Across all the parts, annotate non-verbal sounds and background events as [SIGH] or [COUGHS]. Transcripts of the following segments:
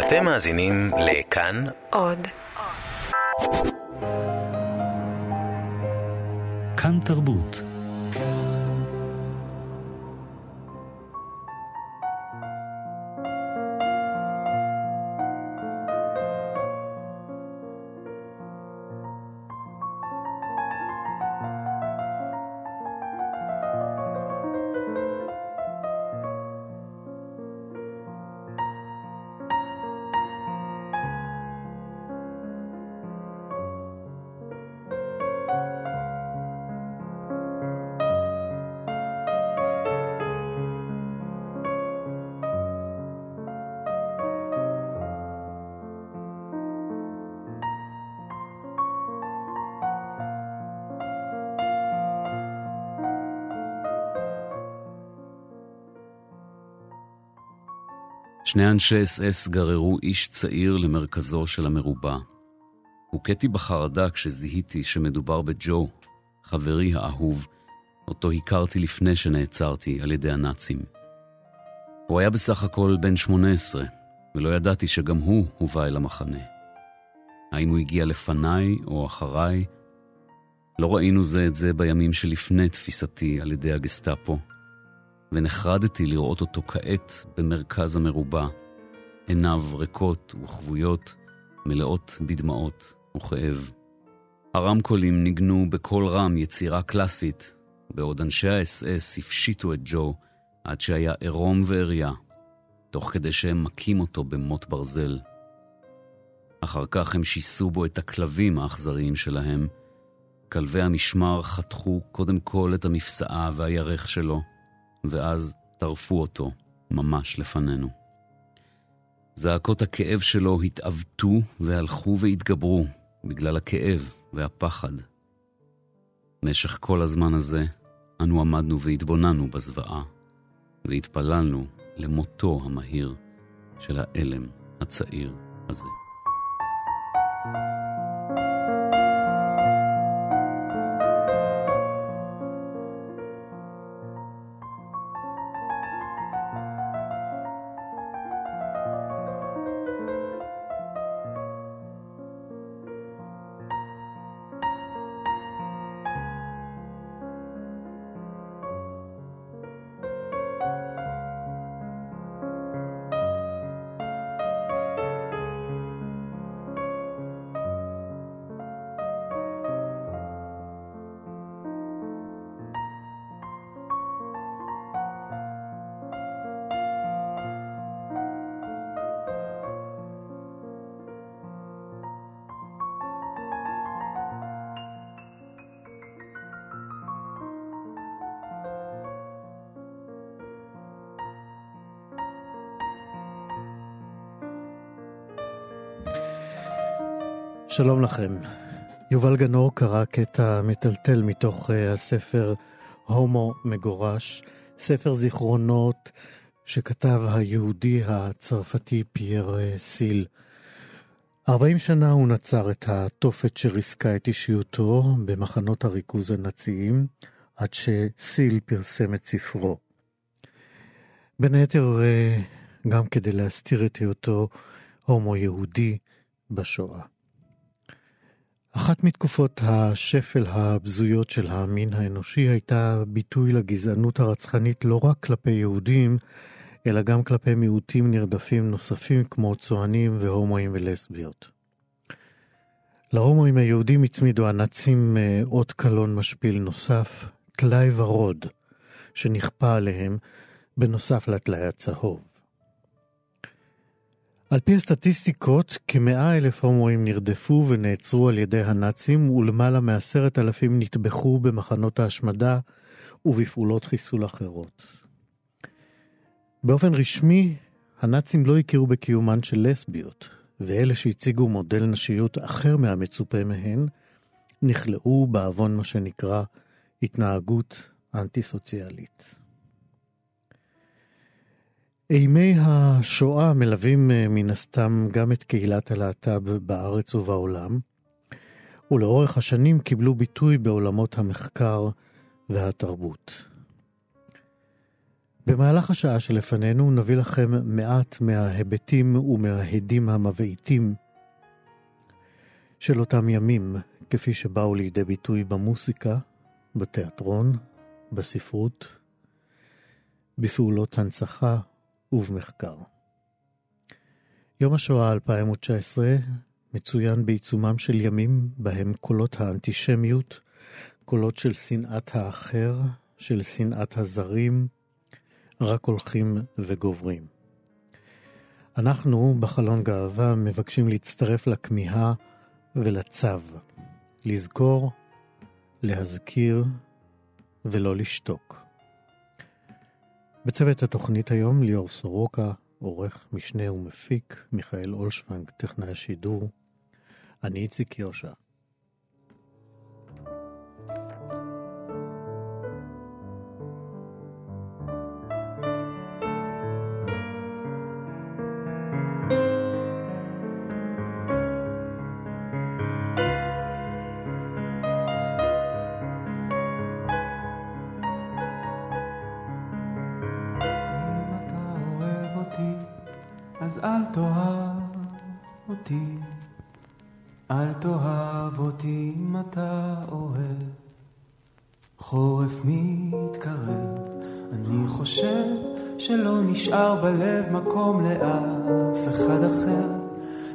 אתם מאזינים לכאן עוד. כאן תרבות. שני אנשי אס אס גררו איש צעיר למרכזו של המרובע. הוכיתי בחרדה כשזיהיתי שמדובר בג'ו, חברי האהוב, אותו הכרתי לפני שנעצרתי על ידי הנאצים. הוא היה בסך הכל בן 18, ולא ידעתי שגם הוא הובא אל המחנה. האם הוא הגיע לפניי או אחריי? לא ראינו זה את זה בימים שלפני תפיסתי על ידי הגסטאפו. ונחרדתי לראות אותו כעת במרכז המרובע, עיניו ריקות וכבויות, מלאות בדמעות וכאב. הרמקולים ניגנו בקול רם יצירה קלאסית, בעוד אנשי האס-אס הפשיטו את ג'ו עד שהיה עירום ועריה, תוך כדי שהם מכים אותו במוט ברזל. אחר כך הם שיסו בו את הכלבים האכזריים שלהם. כלבי המשמר חתכו קודם כל את המפסעה והירך שלו, ואז טרפו אותו ממש לפנינו. זעקות הכאב שלו התעוותו והלכו והתגברו בגלל הכאב והפחד. במשך כל הזמן הזה אנו עמדנו והתבוננו בזוועה, והתפללנו למותו המהיר של האלם הצעיר הזה. שלום לכם. יובל גנור קרא קטע מטלטל מתוך uh, הספר הומו מגורש, ספר זיכרונות שכתב היהודי הצרפתי פייר uh, סיל. 40 שנה הוא נצר את התופת שריסקה את אישיותו במחנות הריכוז הנאציים, עד שסיל פרסם את ספרו. בין היתר, uh, גם כדי להסתיר את היותו הומו יהודי בשואה. אחת מתקופות השפל הבזויות של המין האנושי הייתה ביטוי לגזענות הרצחנית לא רק כלפי יהודים, אלא גם כלפי מיעוטים נרדפים נוספים כמו צוענים והומואים ולסביות. להומואים היהודים הצמידו הנאצים אה, אות קלון משפיל נוסף, טלאי ורוד, שנכפה עליהם בנוסף לטלאי הצהוב. על פי הסטטיסטיקות, כמאה אלף הומואים נרדפו ונעצרו על ידי הנאצים, ולמעלה מעשרת אלפים נטבחו במחנות ההשמדה ובפעולות חיסול אחרות. באופן רשמי, הנאצים לא הכירו בקיומן של לסביות, ואלה שהציגו מודל נשיות אחר מהמצופה מהן, נכלאו בעוון מה שנקרא התנהגות אנטי-סוציאלית. אימי השואה מלווים אה, מן הסתם גם את קהילת הלהט"ב בארץ ובעולם, ולאורך השנים קיבלו ביטוי בעולמות המחקר והתרבות. במהלך השעה שלפנינו נביא לכם מעט מההיבטים ומההדים המבעיטים של אותם ימים, כפי שבאו לידי ביטוי במוסיקה, בתיאטרון, בספרות, בפעולות הנצחה ובמחקר. יום השואה 2019 מצוין בעיצומם של ימים בהם קולות האנטישמיות, קולות של שנאת האחר, של שנאת הזרים, רק הולכים וגוברים. אנחנו, בחלון גאווה, מבקשים להצטרף לכמיהה ולצו, לזכור, להזכיר ולא לשתוק. בצוות התוכנית היום ליאור סורוקה, עורך, משנה ומפיק, מיכאל אולשוונג, טכנאי השידור, אני איציק יושע. מקום לאף אחד אחר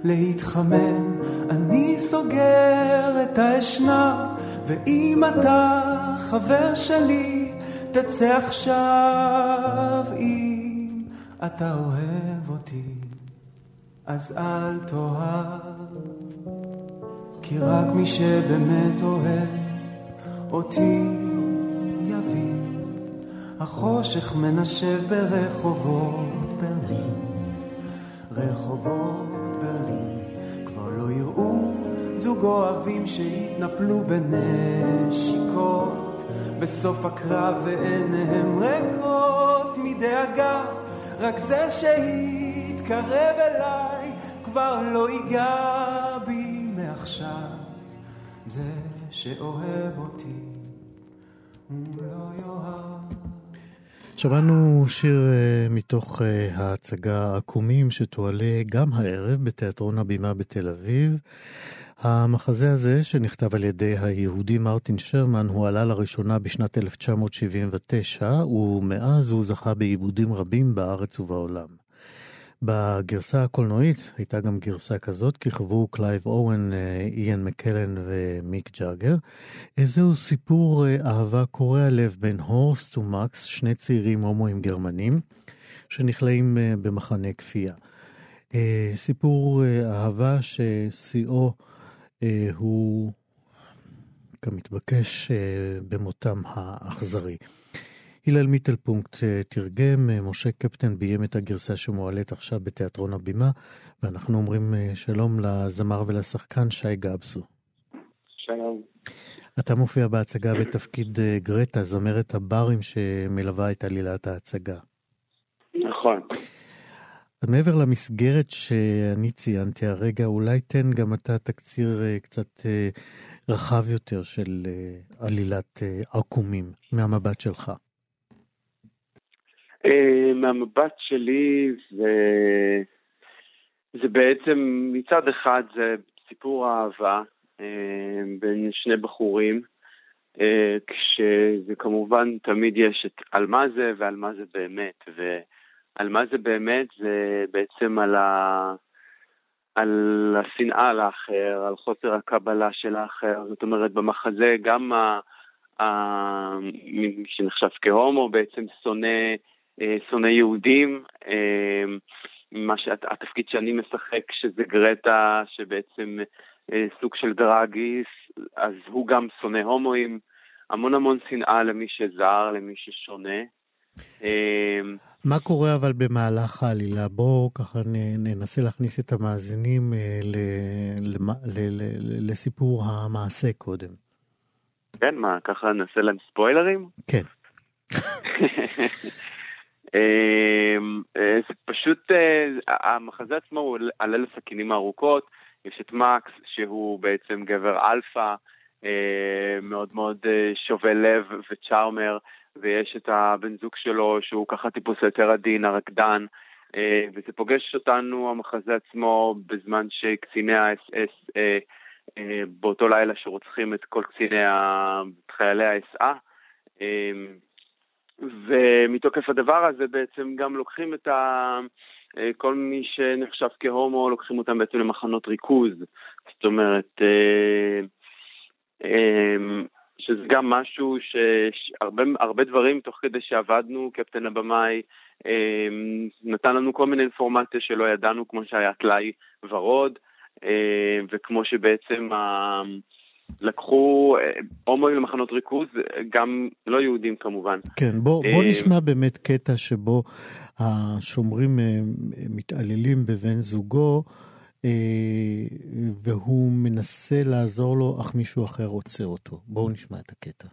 להתחמם. אני סוגר את האשנב, ואם אתה חבר שלי, תצא עכשיו. אם אתה אוהב אותי, אז אל תאהב. כי רק מי שבאמת אוהב אותי החושך מנשב ברחובות ברלין, רחובות ברלין, כבר לא יראו זוג אוהבים שהתנפלו בנשיקות. בסוף הקרב ועיניהם ריקות מדאגה, רק זה שהתקרב אליי כבר לא ייגע בי מעכשיו, זה שאוהב אותי הוא לא יאהב שמענו שיר אה, מתוך אה, ההצגה עקומים שתועלה גם הערב בתיאטרון הבימה בתל אביב. המחזה הזה, שנכתב על ידי היהודי מרטין שרמן, הועלה לראשונה בשנת 1979, ומאז הוא זכה בעיבודים רבים בארץ ובעולם. בגרסה הקולנועית הייתה גם גרסה כזאת, כיכבו קלייב אוון, אה, איאן מקלן ומיק ג'אגר. זהו סיפור אה, אהבה קורע לב בין הורסט ומקס, שני צעירים הומואים גרמנים, שנכלאים אה, במחנה כפייה. סיפור אהבה ששיאו הוא כמתבקש במותם האכזרי. הלל מיטלפונקט אה, תרגם, אה, משה קפטן ביים את הגרסה שמועלית עכשיו בתיאטרון הבימה, ואנחנו אומרים אה, שלום לזמר ולשחקן שי גבסו. שלום. אתה מופיע בהצגה בתפקיד גרטה, זמרת הברים שמלווה את עלילת ההצגה. נכון. אז מעבר למסגרת שאני ציינתי הרגע, אולי תן גם אתה תקציר קצת רחב יותר של עלילת עקומים מהמבט שלך. אה, מהמבט שלי זה, זה בעצם מצד אחד זה סיפור אהבה אה, בין שני בחורים, אה, כשזה כמובן תמיד יש את על מה זה ועל מה זה באמת, ועל מה זה באמת זה בעצם על, ה, על השנאה לאחר, על חוסר הקבלה של האחר, זאת אומרת במחזה גם ה, מי שנחשב כהומו בעצם שונא שונא יהודים. אה, מה שהתפקיד שאני משחק, שזה גרטה, שבעצם אה, סוג של דרגיס, אז הוא גם שונא הומואים. המון המון שנאה למי שזר, למי ששונה. מה קורה אבל במהלך העלילה? בואו ככה ננסה להכניס את המאזינים לסיפור המעשה קודם. כן, מה, ככה נעשה להם ספוילרים? כן. [LAUGHS] אמ, אה, זה פשוט, אה, המחזה עצמו הוא על ליל הסכינים הארוכות, יש את מקס שהוא בעצם גבר אלפא, אה, מאוד מאוד שובה לב ו charmer, ויש את הבן זוג שלו שהוא ככה טיפוס יותר עדין, הרקדן, וזה פוגש אותנו, המחזה עצמו, בזמן שקציני האס-אס באותו לילה שרוצחים את כל קציני חיילי האס-אה. ומתוקף הדבר הזה בעצם גם לוקחים את ה... כל מי שנחשב כהומו, לוקחים אותם בעצם למחנות ריכוז. זאת אומרת, שזה גם משהו שהרבה דברים, תוך כדי שעבדנו, קפטן הבמאי נתן לנו כל מיני אינפורמציה שלא ידענו, כמו שהיה טלאי ורוד, וכמו שבעצם לקחו אה, הומואים למחנות ריכוז, גם לא יהודים כמובן. כן, בוא, בוא אמ, נשמע באמת קטע שבו השומרים אה, מתעללים בבן זוגו, אה, והוא מנסה לעזור לו, אך מישהו אחר עוצר אותו. בואו נשמע את הקטע.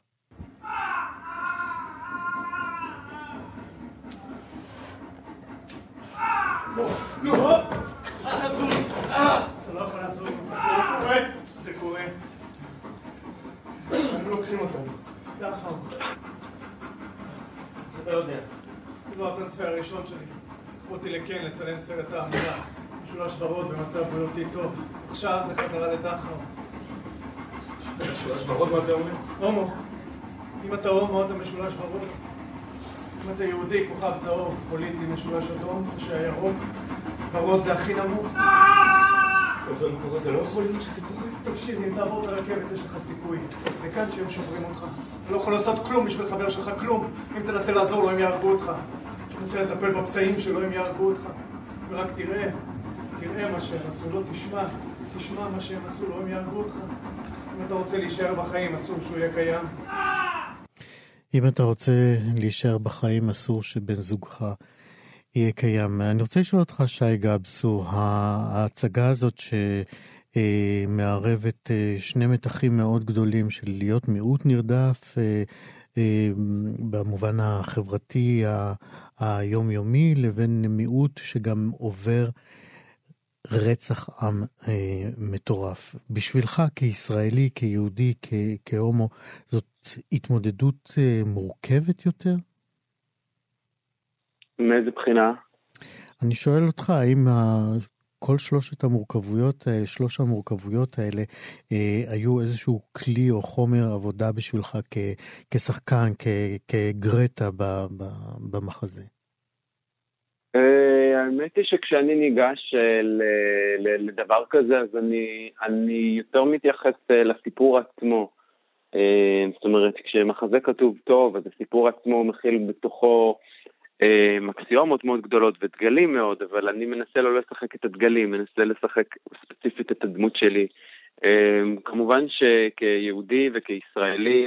לא, לא, אל תזוז. אתה לא יכול לעזור לי. זה קורה. זה קורה. הם לוקחים ככה. אתה יודע. זה לא הטרנספר הראשון שלי. לקחו אותי לקן לצלם סרט העמודה. משולש ורוד במצב בריאותי טוב. עכשיו זה חזרה לדחר. משולש ורוד מה זה אומר? הומו. אם אתה הומו אתה משולש ורוד. אם אתה יהודי, כוכב צהוב, פוליטי, משולש אדום, שהירוק, ורוד זה הכי נמוך. זה לא יכול להיות שזה קורה. תקשיב, אם תעבור את הרכבת יש לך סיכוי. זה כאן שהם שוברים אותך. אתה לא יכול לעשות כלום בשביל חבר שלך, כלום. אם תנסה לעזור לו, הם יהרגו אותך. תנסה לטפל בפצעים שלו, הם יהרגו אותך. ורק תראה, תראה מה שהם עשו, לא תשמע. תשמע מה שהם עשו לו, הם יהרגו אותך. אם אתה רוצה להישאר בחיים, אסור שהוא יהיה קיים. אם אתה רוצה להישאר בחיים, אסור שבן זוגך יהיה קיים. אני רוצה לשאול אותך, שי גבסו, ההצגה הזאת שמערבת אה, שני מתחים מאוד גדולים של להיות מיעוט נרדף, אה, אה, במובן החברתי היומיומי, לבין מיעוט שגם עובר רצח עם אה, מטורף. בשבילך כישראלי, כיהודי, כהומו, זאת התמודדות אה, מורכבת יותר? מאיזה בחינה? אני שואל אותך, האם ה... כל שלושת המורכבויות, אה, שלוש המורכבויות האלה, אה, היו איזשהו כלי או חומר עבודה בשבילך כ, כשחקן, כ, כגרטה ב, ב, במחזה? אה, האמת היא שכשאני ניגש אה, לדבר כזה, אז אני, אני יותר מתייחס אה, לסיפור עצמו. זאת אומרת, כשמחזה כתוב טוב, אז הסיפור עצמו מכיל בתוכו מקסיומות מאוד גדולות ודגלים מאוד, אבל אני מנסה לא לשחק את הדגלים, מנסה לשחק ספציפית את הדמות שלי. כמובן שכיהודי וכישראלי,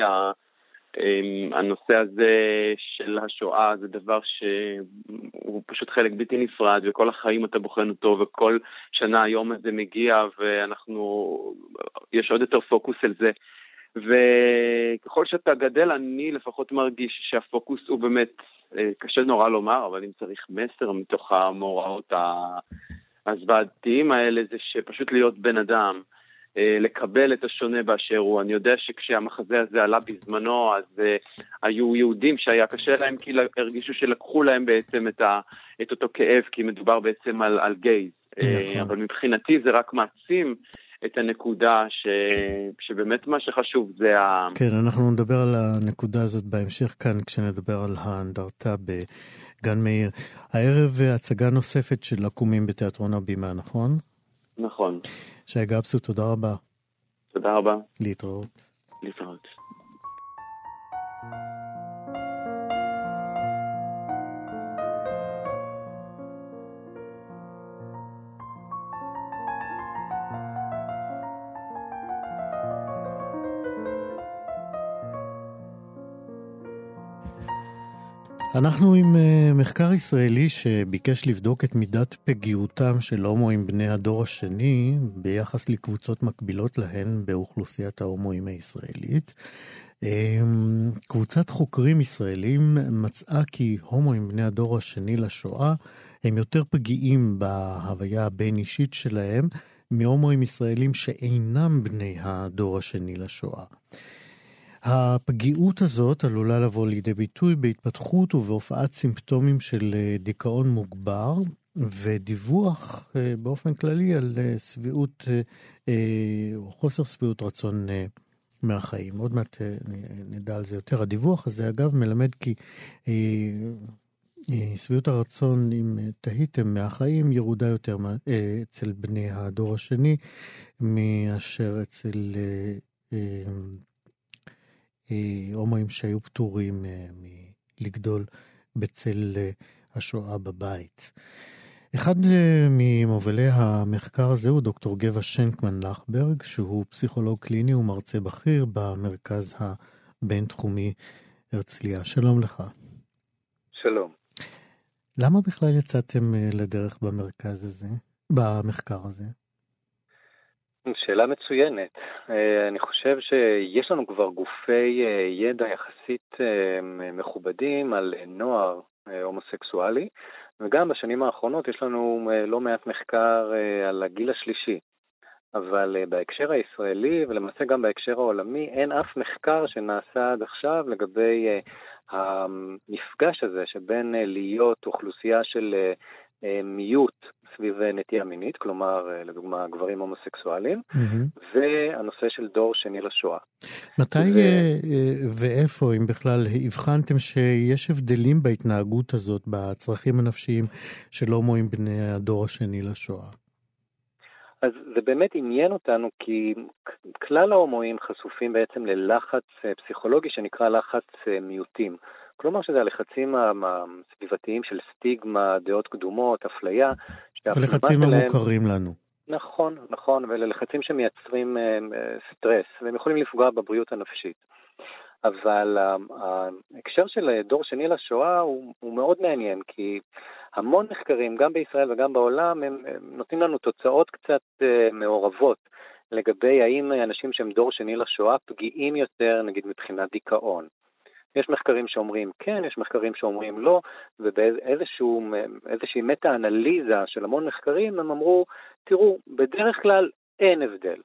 אמ, הנושא הזה של השואה זה דבר שהוא פשוט חלק בלתי נפרד, וכל החיים אתה בוחן אותו, וכל שנה היום הזה מגיע, ואנחנו, יש עוד יותר פוקוס על זה. וככל שאתה גדל, אני לפחות מרגיש שהפוקוס הוא באמת, אה, קשה נורא לומר, אבל אם צריך מסר מתוך המאורעות הזוועתיים האלה, זה שפשוט להיות בן אדם. אה, לקבל את השונה באשר הוא. אני יודע שכשהמחזה הזה עלה בזמנו, אז uh, היו יהודים שהיה קשה להם כי הרגישו שלקחו להם בעצם את, ה, את אותו כאב, כי מדובר בעצם על, על גייז. אה, נכון. אבל מבחינתי זה רק מעצים את הנקודה ש... שבאמת מה שחשוב זה ה... כן, אנחנו נדבר על הנקודה הזאת בהמשך כאן, כשנדבר על האנדרטה בגן מאיר. הערב הצגה נוספת של עקומים בתיאטרון הבימה, נכון? נכון. שי גפסו, תודה רבה. תודה רבה. להתראות. להתראות. אנחנו עם אה, מחקר ישראלי שביקש לבדוק את מידת פגיעותם של הומואים בני הדור השני ביחס לקבוצות מקבילות להן באוכלוסיית ההומואים הישראלית. אמ, קבוצת חוקרים ישראלים מצאה כי הומואים בני הדור השני לשואה הם יותר פגיעים בהוויה הבין-אישית שלהם מהומואים ישראלים שאינם בני הדור השני לשואה. הפגיעות הזאת עלולה לבוא לידי ביטוי בהתפתחות ובהופעת סימפטומים של אה, דיכאון מוגבר ודיווח אה, באופן כללי על אה, שביעות או חוסר שביעות רצון מהחיים. עוד מעט נדע על זה יותר. הדיווח הזה, אגב, מלמד כי שביעות הרצון, אם תהיתם, מהחיים ירודה יותר אצל בני הדור השני מאשר אצל הומואים שהיו פטורים אה, מלגדול בצל אה, השואה בבית. אחד ממובילי המחקר הזה הוא דוקטור גבע שנקמן לחברג, שהוא פסיכולוג קליני ומרצה בכיר במרכז הבינתחומי הרצליה. שלום לך. שלום. למה בכלל יצאתם לדרך במרכז הזה, במחקר הזה? שאלה מצוינת. אה, אני חושב שיש לנו כבר גופי אה, ידע יחסית אה, מכובדים על נוער הומוסקסואלי, וגם בשנים האחרונות יש לנו לא מעט מחקר על הגיל השלישי. אבל בהקשר הישראלי, ולמעשה גם בהקשר העולמי, אין אף מחקר שנעשה עד עכשיו לגבי המפגש הזה שבין להיות אוכלוסייה של מיעוט סביב נטייה מינית, כלומר, אה, לדוגמה, גברים הומוסקסואלים, mm-hmm. והנושא של דור שני לשואה. מתי ו... אה, אה, ואיפה, אם בכלל, הבחנתם שיש הבדלים בהתנהגות הזאת, בצרכים הנפשיים של הומואים בני הדור השני לשואה? אז זה באמת עניין אותנו כי כלל ההומואים חשופים בעצם ללחץ פסיכולוגי שנקרא לחץ מיעוטים. כלומר שזה הלחצים הסביבתיים של סטיגמה, דעות קדומות, אפליה. הלחצים המוכרים לנו. נכון, נכון, ואלה לחצים שמייצרים אה, סטרס, והם יכולים לפגוע בבריאות הנפשית. אבל ההקשר של דור שני לשואה הוא, הוא מאוד מעניין, כי המון מחקרים, גם בישראל וגם בעולם, הם, הם נותנים לנו תוצאות קצת uh, מעורבות לגבי האם אנשים שהם דור שני לשואה פגיעים יותר, נגיד מבחינת דיכאון. יש מחקרים שאומרים כן, יש מחקרים שאומרים לא, ובאיזושהי מטה-אנליזה של המון מחקרים הם אמרו, תראו, בדרך כלל אין הבדל.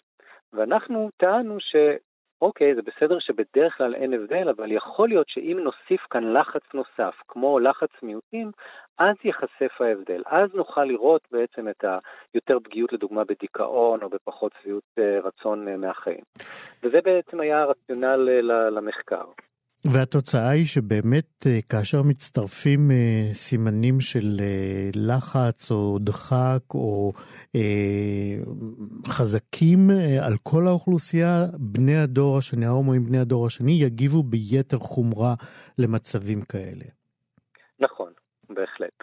ואנחנו טענו ש... אוקיי, זה בסדר שבדרך כלל אין הבדל, אבל יכול להיות שאם נוסיף כאן לחץ נוסף, כמו לחץ מיעוטים, אז ייחשף ההבדל. אז נוכל לראות בעצם את היותר פגיעות, לדוגמה, בדיכאון או בפחות שביעות אה, רצון אה, מהחיים. וזה בעצם היה הרציונל אה, למחקר. והתוצאה היא שבאמת אה, כאשר מצטרפים אה, סימנים של אה, לחץ או דחק או חזקים על כל האוכלוסייה, בני הדור השני, ההומואים בני הדור השני, יגיבו ביתר חומרה למצבים כאלה. נכון, בהחלט.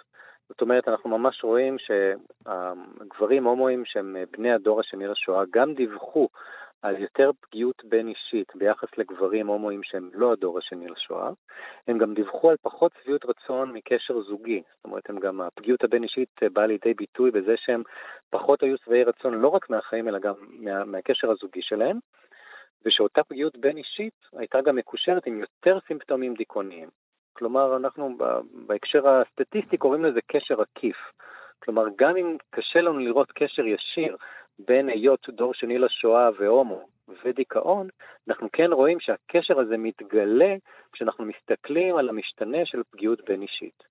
זאת אומרת, אנחנו ממש רואים שהגברים הומואים שהם בני הדור השני לשואה גם דיווחו על יותר פגיעות בין אישית ביחס לגברים הומואים שהם לא הדור השני לשואה. הם גם דיווחו על פחות שביעות רצון מקשר זוגי. זאת אומרת, הם גם, הפגיעות הבין אישית באה לידי ביטוי בזה שהם פחות היו שבעי רצון לא רק מהחיים אלא גם מה, מהקשר הזוגי שלהם. ושאותה פגיעות בין אישית הייתה גם מקושרת עם יותר סימפטומים דיכאוניים. כלומר, אנחנו בהקשר הסטטיסטי קוראים לזה קשר עקיף. כלומר, גם אם קשה לנו לראות קשר ישיר בין היות דור שני לשואה והומו ודיכאון, אנחנו כן רואים שהקשר הזה מתגלה כשאנחנו מסתכלים על המשתנה של פגיעות בין אישית.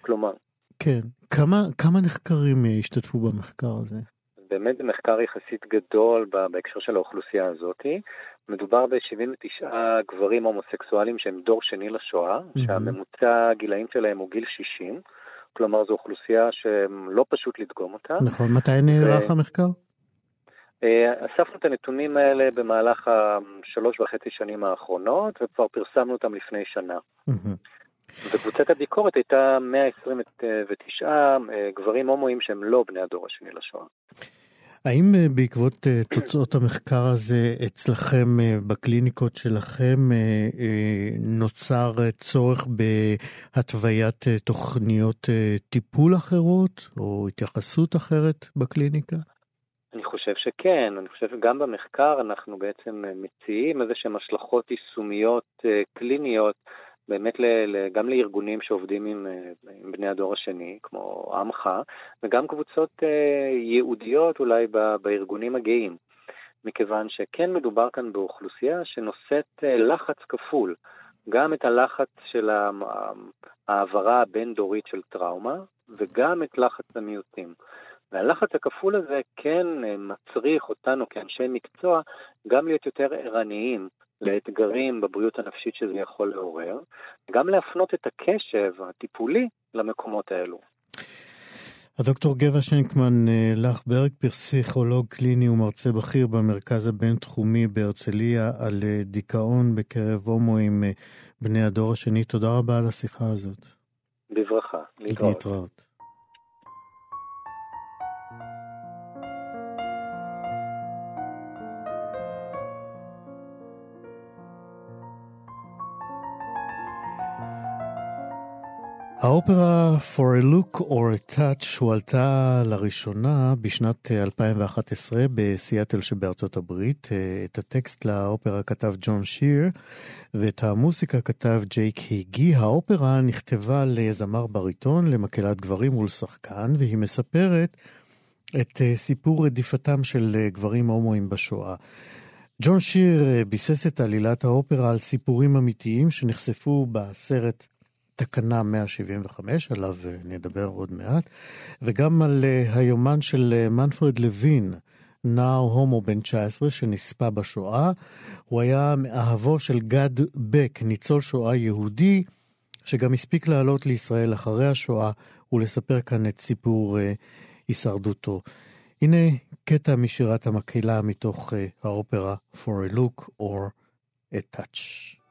כלומר... כן, כמה, כמה נחקרים אה, השתתפו במחקר הזה? באמת זה מחקר יחסית גדול בהקשר של האוכלוסייה הזאת. מדובר ב-79 גברים הומוסקסואלים שהם דור שני לשואה, mm-hmm. שהממוצע הגילאים שלהם הוא גיל 60, כלומר זו אוכלוסייה שלא פשוט לדגום אותה. נכון, מתי נערך ו... המחקר? אה, אספנו את הנתונים האלה במהלך השלוש וחצי שנים האחרונות, וכבר פרסמנו אותם לפני שנה. וקבוצת הביקורת הייתה 129 אה, גברים הומואים שהם לא בני הדור השני לשואה. האם אה, בעקבות תוצאות המחקר הזה אצלכם בקליניקות שלכם נוצר צורך בהתוויית תוכניות טיפול אחרות או התייחסות אחרת בקליניקה? חושב שכן, אני חושב שגם במחקר אנחנו בעצם מציעים איזה שהן השלכות יישומיות אה, קליניות באמת גם לארגונים שעובדים עם, אה, עם בני הדור השני, כמו עמך, וגם קבוצות אה, ייעודיות אולי בארגונים הגאים. מכיוון שכן מדובר כאן באוכלוסייה שנושאת אה, לחץ כפול, גם את הלחץ של ההעברה הבין-דורית של טראומה, וגם את לחץ המיעוטים. והלחץ הכפול הזה כן אה, מצריך אותנו כאנשי מקצוע גם להיות יותר ערניים לאתגרים בבריאות הנפשית שזה יכול לעורר, גם להפנות את הקשב הטיפולי למקומות האלו. הדוקטור גבע שנקמן אה, לחברג, פסיכולוג קליני ומרצה בכיר במרכז הבינתחומי בהרצליה על אה, דיכאון בקרב הומואים בני הדור השני. תודה רבה על השיחה הזאת. בברכה. להתראות. להתראות. האופרה For a Look or a Touch הועלתה לראשונה בשנת 2011 בסיאטל שבארצות הברית. את הטקסט לאופרה כתב ג'ון שיר ואת המוסיקה כתב ג'ייק היגי. האופרה נכתבה לזמר בריטון, למקהלת גברים ולשחקן, והיא מספרת את סיפור רדיפתם של גברים הומואים בשואה. ג'ון שיר ביסס את עלילת האופרה על סיפורים אמיתיים שנחשפו בסרט תקנה 175, עליו אה, נדבר עוד מעט, וגם על אה, היומן של אה, מנפרד לוין, נער הומו בן 19 שנספה בשואה. הוא היה מאהבו של גד בק, ניצול שואה יהודי, שגם הספיק לעלות לישראל אחרי השואה ולספר כאן את סיפור הישרדותו. הנה קטע משירת המקהלה מתוך האופרה For a Look or a Touch.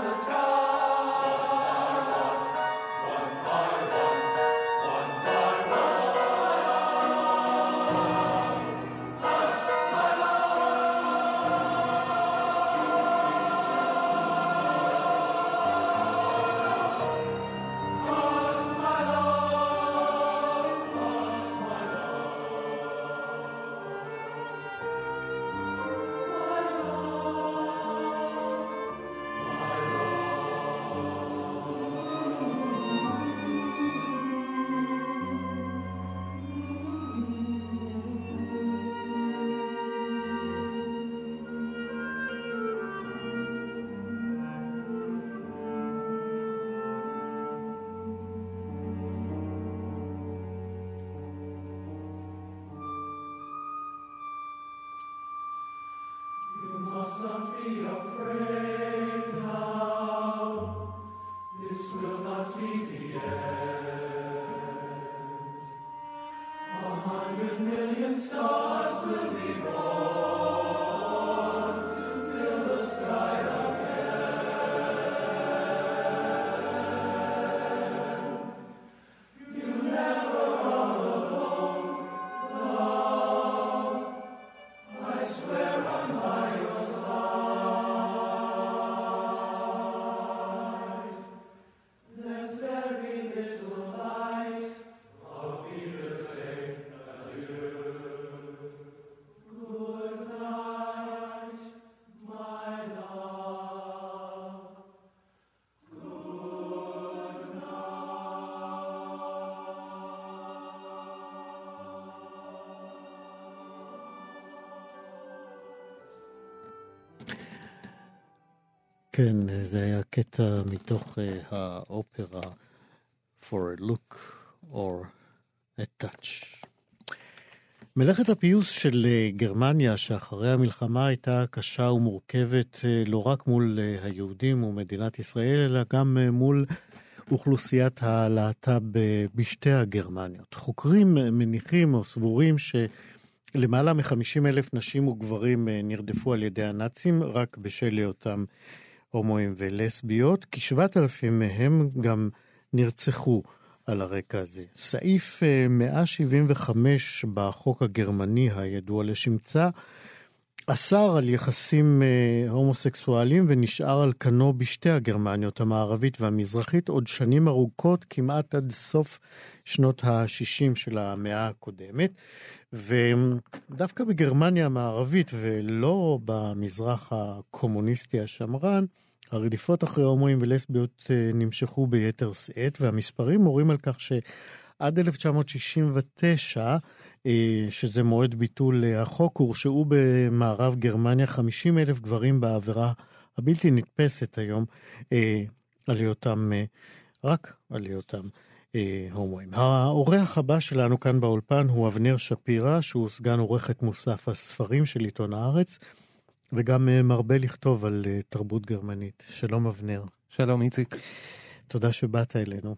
on the be of כן, זה היה קטע מתוך uh, האופרה For a Look or a Touch. מלאכת הפיוס של uh, גרמניה, שאחרי המלחמה הייתה קשה ומורכבת uh, לא רק מול היהודים ומדינת ישראל, אלא גם מול אוכלוסיית הלהט"ב בשתי הגרמניות. חוקרים מניחים או סבורים שלמעלה מ-50 אלף נשים וגברים נרדפו על ידי הנאצים רק בשל היותם הומואים ולסביות, כשבעת אלפים מהם גם נרצחו על הרקע הזה. סעיף 175 אה, בחוק הגרמני הידוע לשמצה אסר על יחסים אה, הומוסקסואליים ונשאר על כנו בשתי הגרמניות המערבית והמזרחית עוד שנים ארוכות, כמעט עד סוף שנות ה-60 של המאה הקודמת. ודווקא בגרמניה המערבית ולא במזרח הקומוניסטי השמרן, הרדיפות אחרי הומואים ולסביות אה, נמשכו ביתר שאת, והמספרים מורים על כך שעד 1969, אה, שזה מועד ביטול החוק, הורשעו במערב גרמניה 50 אלף גברים בעבירה הבלתי נתפסת היום אה, על היותם, רק על היותם. הומואים. האורח הבא שלנו כאן באולפן הוא אבנר שפירא, שהוא סגן עורכת מוסף הספרים של עיתון הארץ. וגם אה, מרבה לכתוב על אה, תרבות גרמנית. שלום אבנר. שלום איציק. תודה שבאת אלינו.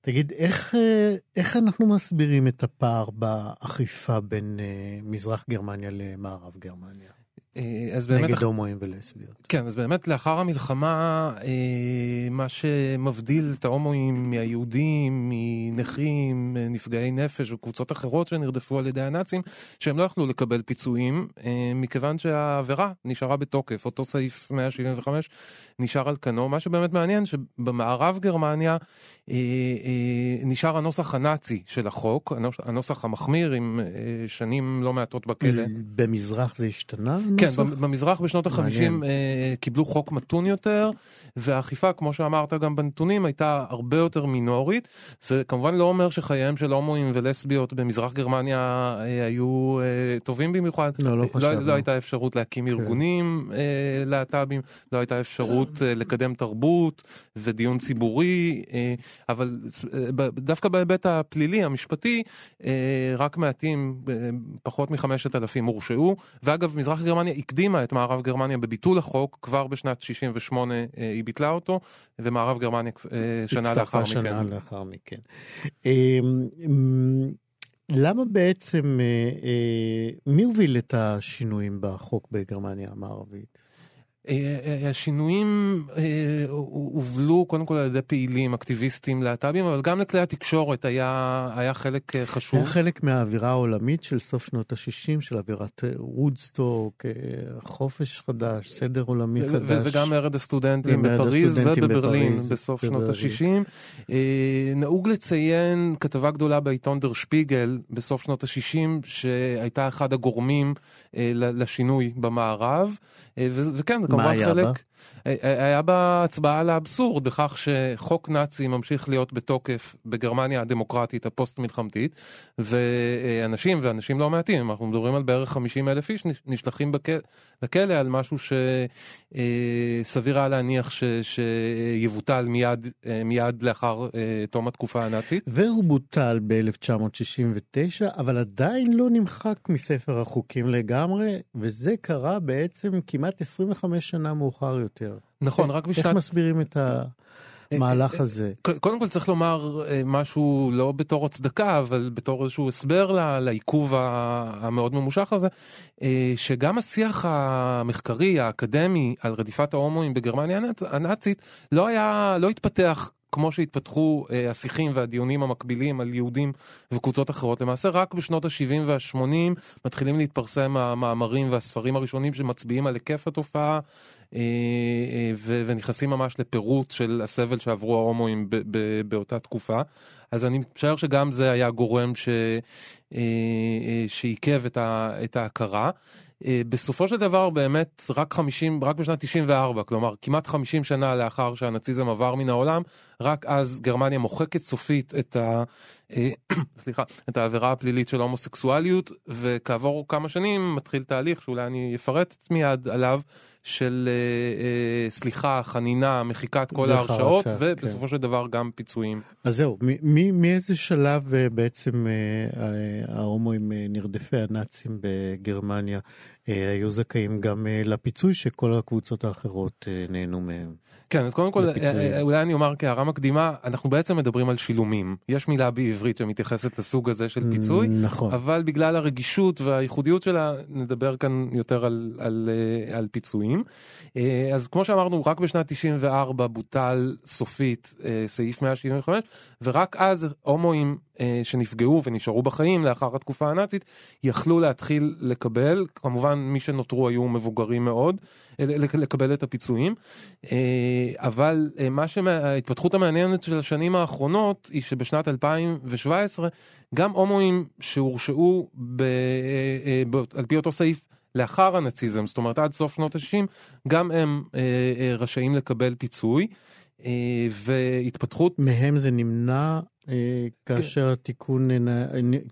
תגיד, איך, אה, איך אנחנו מסבירים את הפער באכיפה בין מזרח גרמניה למערב גרמניה? אה, אז באמת... נגד הומואים ולסביות. כן, אז באמת לאחר המלחמה, אה, מה שמבדיל את ההומואים מהיהודים, מנכים, נפגעי נפש וקבוצות אחרות שנרדפו על ידי הנאצים, שהם לא יכלו לקבל פיצויים, אה, מכיוון שהעבירה נשארה בתוקף. אותו סעיף 175 נשאר על כנו. מה שבאמת מעניין, שבמערב גרמניה נשאר הנוסח הנאצי של החוק, הנוסח המחמיר עם שנים לא מעטות בכלא. במזרח זה השתנה? כן, במזרח בשנות ה-50 אה, קיבלו חוק מתון יותר, והאכיפה, כמו שאמרת גם בנתונים, הייתה הרבה יותר מינורית. זה כמובן לא אומר שחייהם של הומואים ולסביות במזרח גרמניה אה, היו אה, טובים במיוחד. לא, לא חשבנו. לא, לא הייתה אפשרות להקים כן. ארגונים להט"בים, לא הייתה אפשרות לקדם תרבות ודיון ציבורי, אבל דווקא בהיבט הפלילי, המשפטי, רק מעטים, פחות מחמשת אלפים הורשעו, ואגב, מזרח גרמניה הקדימה את מערב גרמניה בביטול החוק, כבר בשנת 68 אה, היא ביטלה אותו, ומערב גרמניה אה, שנה לאחר מכן. שנה לאחר מכן. למה בעצם, אה, מי הוביל את השינויים בחוק בגרמניה המערבית? אה, אה, השינויים אה, הובלו קודם כל על ידי פעילים, אקטיביסטים, להט"בים, אבל גם לכלי התקשורת היה, היה חלק חשוב. היה חלק מהאווירה העולמית של סוף שנות ה-60, של אווירת וודסטוק, חופש חדש, סדר עולמי חדש. וגם מרד הסטודנטים בפריז ובברלין בסוף בברלין. שנות ה-60. נהוג לציין כתבה גדולה בעיתון דר שפיגל בסוף שנות ה-60, שהייתה אחד הגורמים לשינוי במערב. וכן, זה כמובן חלק... היה בה הצבעה על האבסורד בכך שחוק נאצי ממשיך להיות בתוקף בגרמניה הדמוקרטית הפוסט-מלחמתית, ואנשים, ואנשים לא מעטים, אנחנו מדברים על בערך 50 אלף איש, נשלחים לכלא על משהו שסביר היה להניח ש, שיבוטל מיד, מיד לאחר תום התקופה הנאצית. והוא בוטל ב-1969, אבל עדיין לא נמחק מספר החוקים לגמרי, וזה קרה בעצם כמעט 25 שנה מאוחר יותר. נכון, רק בשנת... איך מסבירים את המהלך הזה? קודם כל צריך לומר משהו לא בתור הצדקה, אבל בתור איזשהו הסבר לעיכוב המאוד ממושך הזה, שגם השיח המחקרי, האקדמי, על רדיפת ההומואים בגרמניה הנאצית, לא היה, לא התפתח כמו שהתפתחו אה, השיחים והדיונים המקבילים על יהודים וקבוצות אחרות, למעשה רק בשנות ה-70 וה-80 מתחילים להתפרסם המאמרים והספרים הראשונים שמצביעים על היקף התופעה אה, אה, ונכנסים ממש לפירוט של הסבל שעברו ההומואים באותה תקופה. אז אני משער שגם זה היה גורם שעיכב את ההכרה. בסופו של דבר באמת רק 50, רק בשנת 94, כלומר כמעט 50 שנה לאחר שהנאציזם עבר מן העולם, רק אז גרמניה מוחקת סופית את, ה, [COUGHS] סליחה, את העבירה הפלילית של הומוסקסואליות, וכעבור כמה שנים מתחיל תהליך שאולי אני אפרט מיד עליו, של אה, אה, סליחה, חנינה, מחיקת כל ההרשאות, כן. ובסופו. של דבר גם פיצויים. אז זהו, מאיזה שלב אה, בעצם אה, ההומואים אה, נרדפי הנאצים בגרמניה אה, היו זכאים גם אה, לפיצוי שכל הקבוצות האחרות אה, נהנו מהם? כן, אז קודם כל, אולי אני אומר כהערה מקדימה, אנחנו בעצם מדברים על שילומים. יש מילה בעברית שמתייחסת לסוג הזה של פיצוי, נכון. אבל בגלל הרגישות והייחודיות שלה, נדבר כאן יותר על, על, על פיצויים. אז כמו שאמרנו, רק בשנת 94 בוטל סופית סעיף 175, ורק אז הומואים שנפגעו ונשארו בחיים לאחר התקופה הנאצית, יכלו להתחיל לקבל, כמובן מי שנותרו היו מבוגרים מאוד, לקבל את הפיצויים. אבל מה שההתפתחות המעניינת של השנים האחרונות היא שבשנת 2017 גם הומואים שהורשעו ב, על פי אותו סעיף לאחר הנאציזם, זאת אומרת עד סוף שנות ה-60, גם הם רשאים לקבל פיצוי. והתפתחות... מהם זה נמנע אה, כאשר התיקון,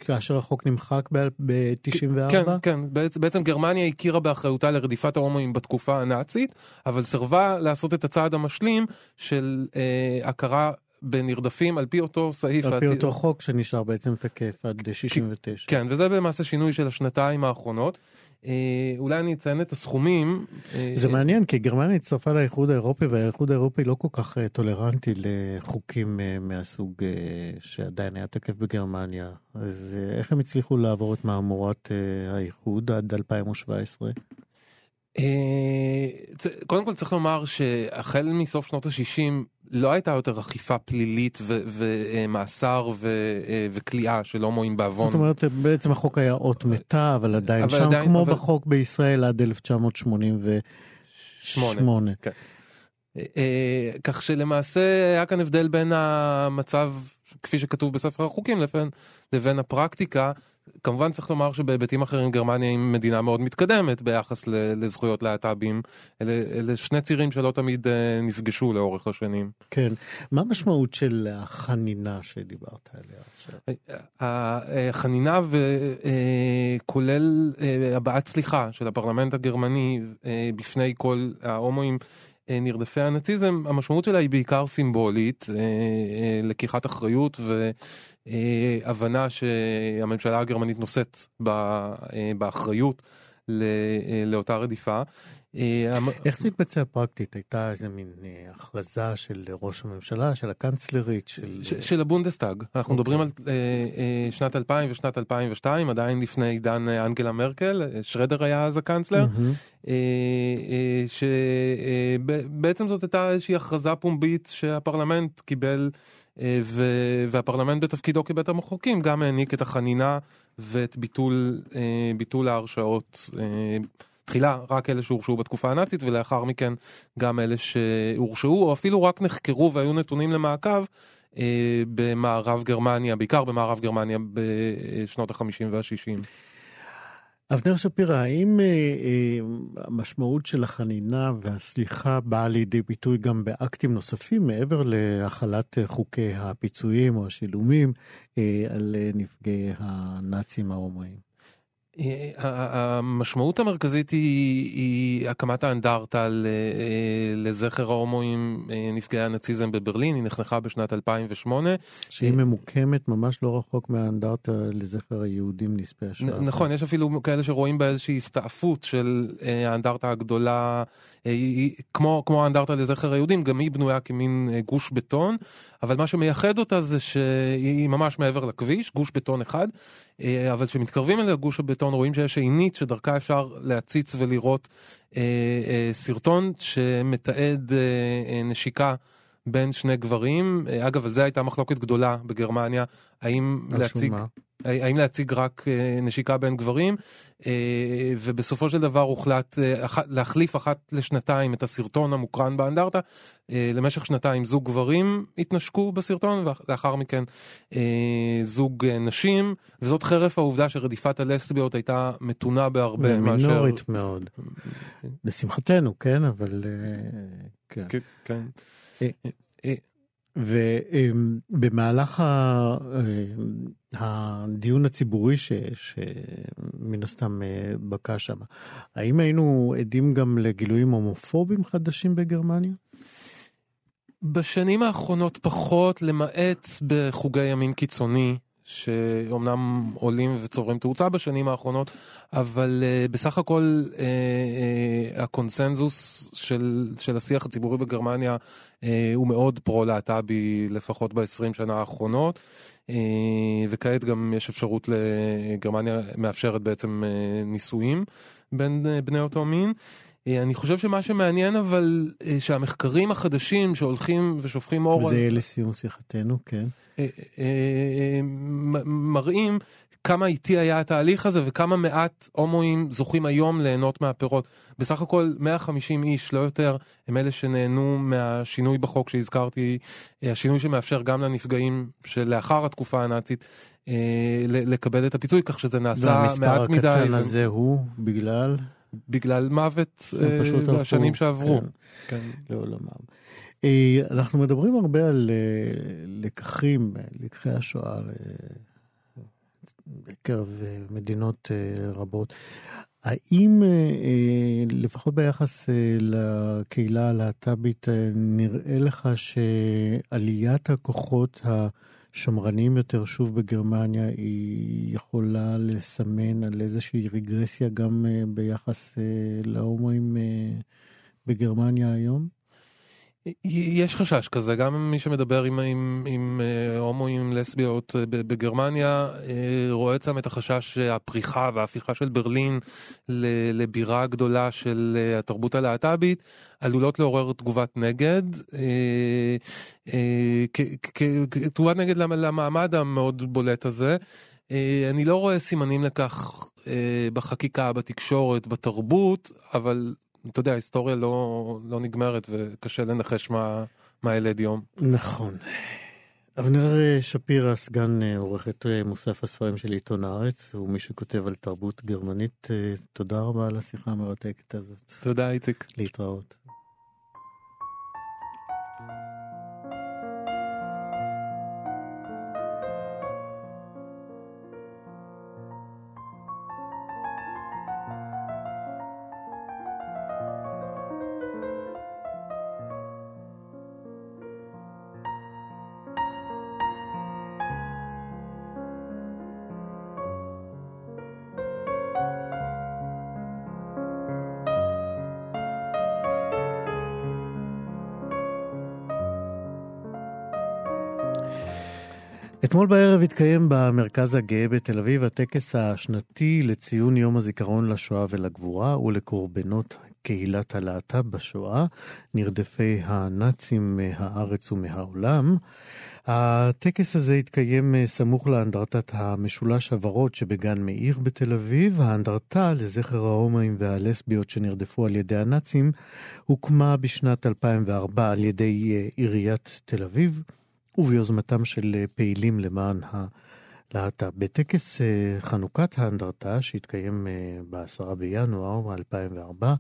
כאשר החוק נמחק ב-94? כן, כן, בעצם גרמניה הכירה באחריותה לרדיפת ההומואים בתקופה הנאצית, אבל סירבה לעשות את הצעד המשלים של אה, הכרה בנרדפים על פי אותו סעיף. על פי אותו חוק שנשאר בעצם תקף עד 69. כן, וזה למעשה שינוי של השנתיים האחרונות. אה, אולי אני אציין את הסכומים. אה, זה מעניין, כי גרמניה הצטרפה לאיחוד האירופי, והאיחוד האירופי לא כל כך אה, טולרנטי לחוקים מהסוג שעדיין היה תקף בגרמניה. אז איך הם הצליחו לעבור את מהמורת האיחוד עד 2017? קודם כל צריך לומר שהחל מסוף שנות ה-60 לא הייתה יותר אכיפה פלילית ומאסר וכליאה של הומואים בעוון. זאת אומרת בעצם החוק היה אות מתה אבל עדיין אבל שם עדיין, כמו אבל... בחוק בישראל עד 1988. כן. כך שלמעשה היה כאן הבדל בין המצב כפי שכתוב בספר החוקים לבין, לבין הפרקטיקה. כמובן צריך לומר שבהיבטים אחרים גרמניה היא מדינה מאוד מתקדמת ביחס לזכויות להט"בים. אלה, אלה שני צירים שלא תמיד אה, נפגשו לאורך השנים. כן. מה המשמעות של החנינה שדיברת עליה עכשיו? החנינה אה, כולל אה, הבעת סליחה של הפרלמנט הגרמני בפני כל ההומואים. אה, נרדפי הנאציזם, המשמעות שלה היא בעיקר סימבולית, אה, אה, לקיחת אחריות והבנה שהממשלה הגרמנית נושאת באחריות לאותה רדיפה. אה, איך זה התבצע פרקטית? הייתה איזה מין אה, הכרזה של ראש הממשלה, של הקנצלרית, של... של הבונדסטאג. אנחנו מדברים על אה, שנת 2000 ושנת 2002, עדיין לפני עידן אנגלה מרקל, שרדר היה אז הקנצלר, שבעצם זאת הייתה איזושהי הכרזה פומבית שהפרלמנט קיבל. והפרלמנט בתפקידו כבית המחוקקים גם העניק את החנינה ואת ביטול, ביטול ההרשאות תחילה רק אלה שהורשעו בתקופה הנאצית ולאחר מכן גם אלה שהורשעו או אפילו רק נחקרו והיו נתונים למעקב אה, במערב גרמניה, בעיקר במערב גרמניה בשנות ה-50 וה-60. אבנר שפירא, האם אה, אה, המשמעות של החנינה והסליחה באה לידי ביטוי גם באקטים נוספים מעבר להחלת חוקי הפיצויים או השילומים אה, על נפגעי הנאצים ההומואים? אה, המשמעות המרכזית היא, היא הקמת האנדרטה לזכר ההומואים נפגעי הנאציזם בברלין, היא נחנכה בשנת 2008. שהיא ממוקמת ממש לא רחוק מהאנדרטה לזכר היהודים נספי השואה. נכון, יש אפילו כאלה שרואים בה איזושהי הסתעפות של האנדרטה הגדולה, כמו, כמו האנדרטה לזכר היהודים, גם היא בנויה כמין גוש בטון, אבל מה שמייחד אותה זה שהיא ממש מעבר לכביש, גוש בטון אחד, אבל כשמתקרבים אליה גוש הבטון, סרטון רואים שיש עינית שדרכה אפשר להציץ ולראות אה, אה, סרטון שמתעד אה, אה, נשיקה בין שני גברים. אה, אגב, על זה הייתה מחלוקת גדולה בגרמניה, האם להציג... מה? האם להציג רק אה, נשיקה בין גברים, אה, ובסופו של דבר הוחלט אה, להחליף אחת לשנתיים את הסרטון המוקרן באנדרטה. למשך שנתיים זוג גברים התנשקו בסרטון, ולאחר מכן זוג נשים, וזאת חרף העובדה שרדיפת הלסביות הייתה מתונה בהרבה מאשר... מינורית מאוד. לשמחתנו, כן, אבל... כן. כן. ובמהלך הדיון הציבורי ש, שמן הסתם אה, בקע שם, האם היינו עדים גם לגילויים הומופובים חדשים בגרמניה? בשנים האחרונות פחות, למעט בחוגי ימין קיצוני. שאומנם עולים וצוברים תאוצה בשנים האחרונות, אבל uh, בסך הכל uh, uh, הקונסנזוס של, של השיח הציבורי בגרמניה uh, הוא מאוד פרו-להט"בי, לפחות ב-20 שנה האחרונות. Uh, וכעת גם יש אפשרות לגרמניה מאפשרת בעצם uh, נישואים בין uh, בני אותו מין. אני חושב שמה שמעניין אבל שהמחקרים החדשים שהולכים ושופכים אור... זה על... לסיום שיחתנו, כן. אה, אה, אה, מראים כמה איטי היה התהליך הזה וכמה מעט הומואים זוכים היום ליהנות מהפירות. בסך הכל 150 איש, לא יותר, הם אלה שנהנו מהשינוי בחוק שהזכרתי, השינוי שמאפשר גם לנפגעים שלאחר התקופה הנאצית לקבל את הפיצוי, כך שזה נעשה מעט מדי. והמספר הקטן הזה הוא בגלל? בגלל מוות בשנים שעברו. כן, כן. לעולמם. אה, אנחנו מדברים הרבה על אה, לקחים, לקחי השואה בקרב אה, מדינות רבות. האם לפחות ביחס לקהילה הלהט"בית נראה לך שעליית הכוחות השמרניים יותר שוב בגרמניה היא יכולה לסמן על איזושהי רגרסיה גם ביחס להומואים בגרמניה היום? יש חשש כזה, גם מי שמדבר עם, עם, עם אה, הומואים, לסביות אה, בגרמניה, אה, רואה אצלם את החשש שהפריחה וההפיכה של ברלין לבירה גדולה של התרבות הלהט"בית עלולות לעורר תגובת נגד, תגובת נגד למעמד המאוד בולט הזה. אני לא רואה סימנים לכך בחקיקה, בתקשורת, בתרבות, אבל אתה יודע, ההיסטוריה לא, לא נגמרת וקשה לנחש מה, מה ילד יום. נכון. אבנר שפירא, סגן אה, עורכת אה, מוסף הספרים של עיתון הארץ, הוא מי שכותב על תרבות גרמנית. אה, תודה רבה על השיחה המרתקת הזאת. תודה, איציק. להתראות. אתמול בערב התקיים במרכז הגאה בתל אביב הטקס השנתי לציון יום הזיכרון לשואה ולגבורה ולקורבנות קהילת הלהט"ב בשואה, נרדפי הנאצים מהארץ ומהעולם. הטקס הזה התקיים סמוך לאנדרטת המשולש הוורוד שבגן מאיר בתל אביב. האנדרטה לזכר ההומואים והלסביות שנרדפו על ידי הנאצים הוקמה בשנת 2004 על ידי עיריית תל אביב. וביוזמתם של אה, פעילים למען להט"ב. בטקס אה, חנוכת האנדרטה שהתקיים אה, ב-10 בינואר 2004,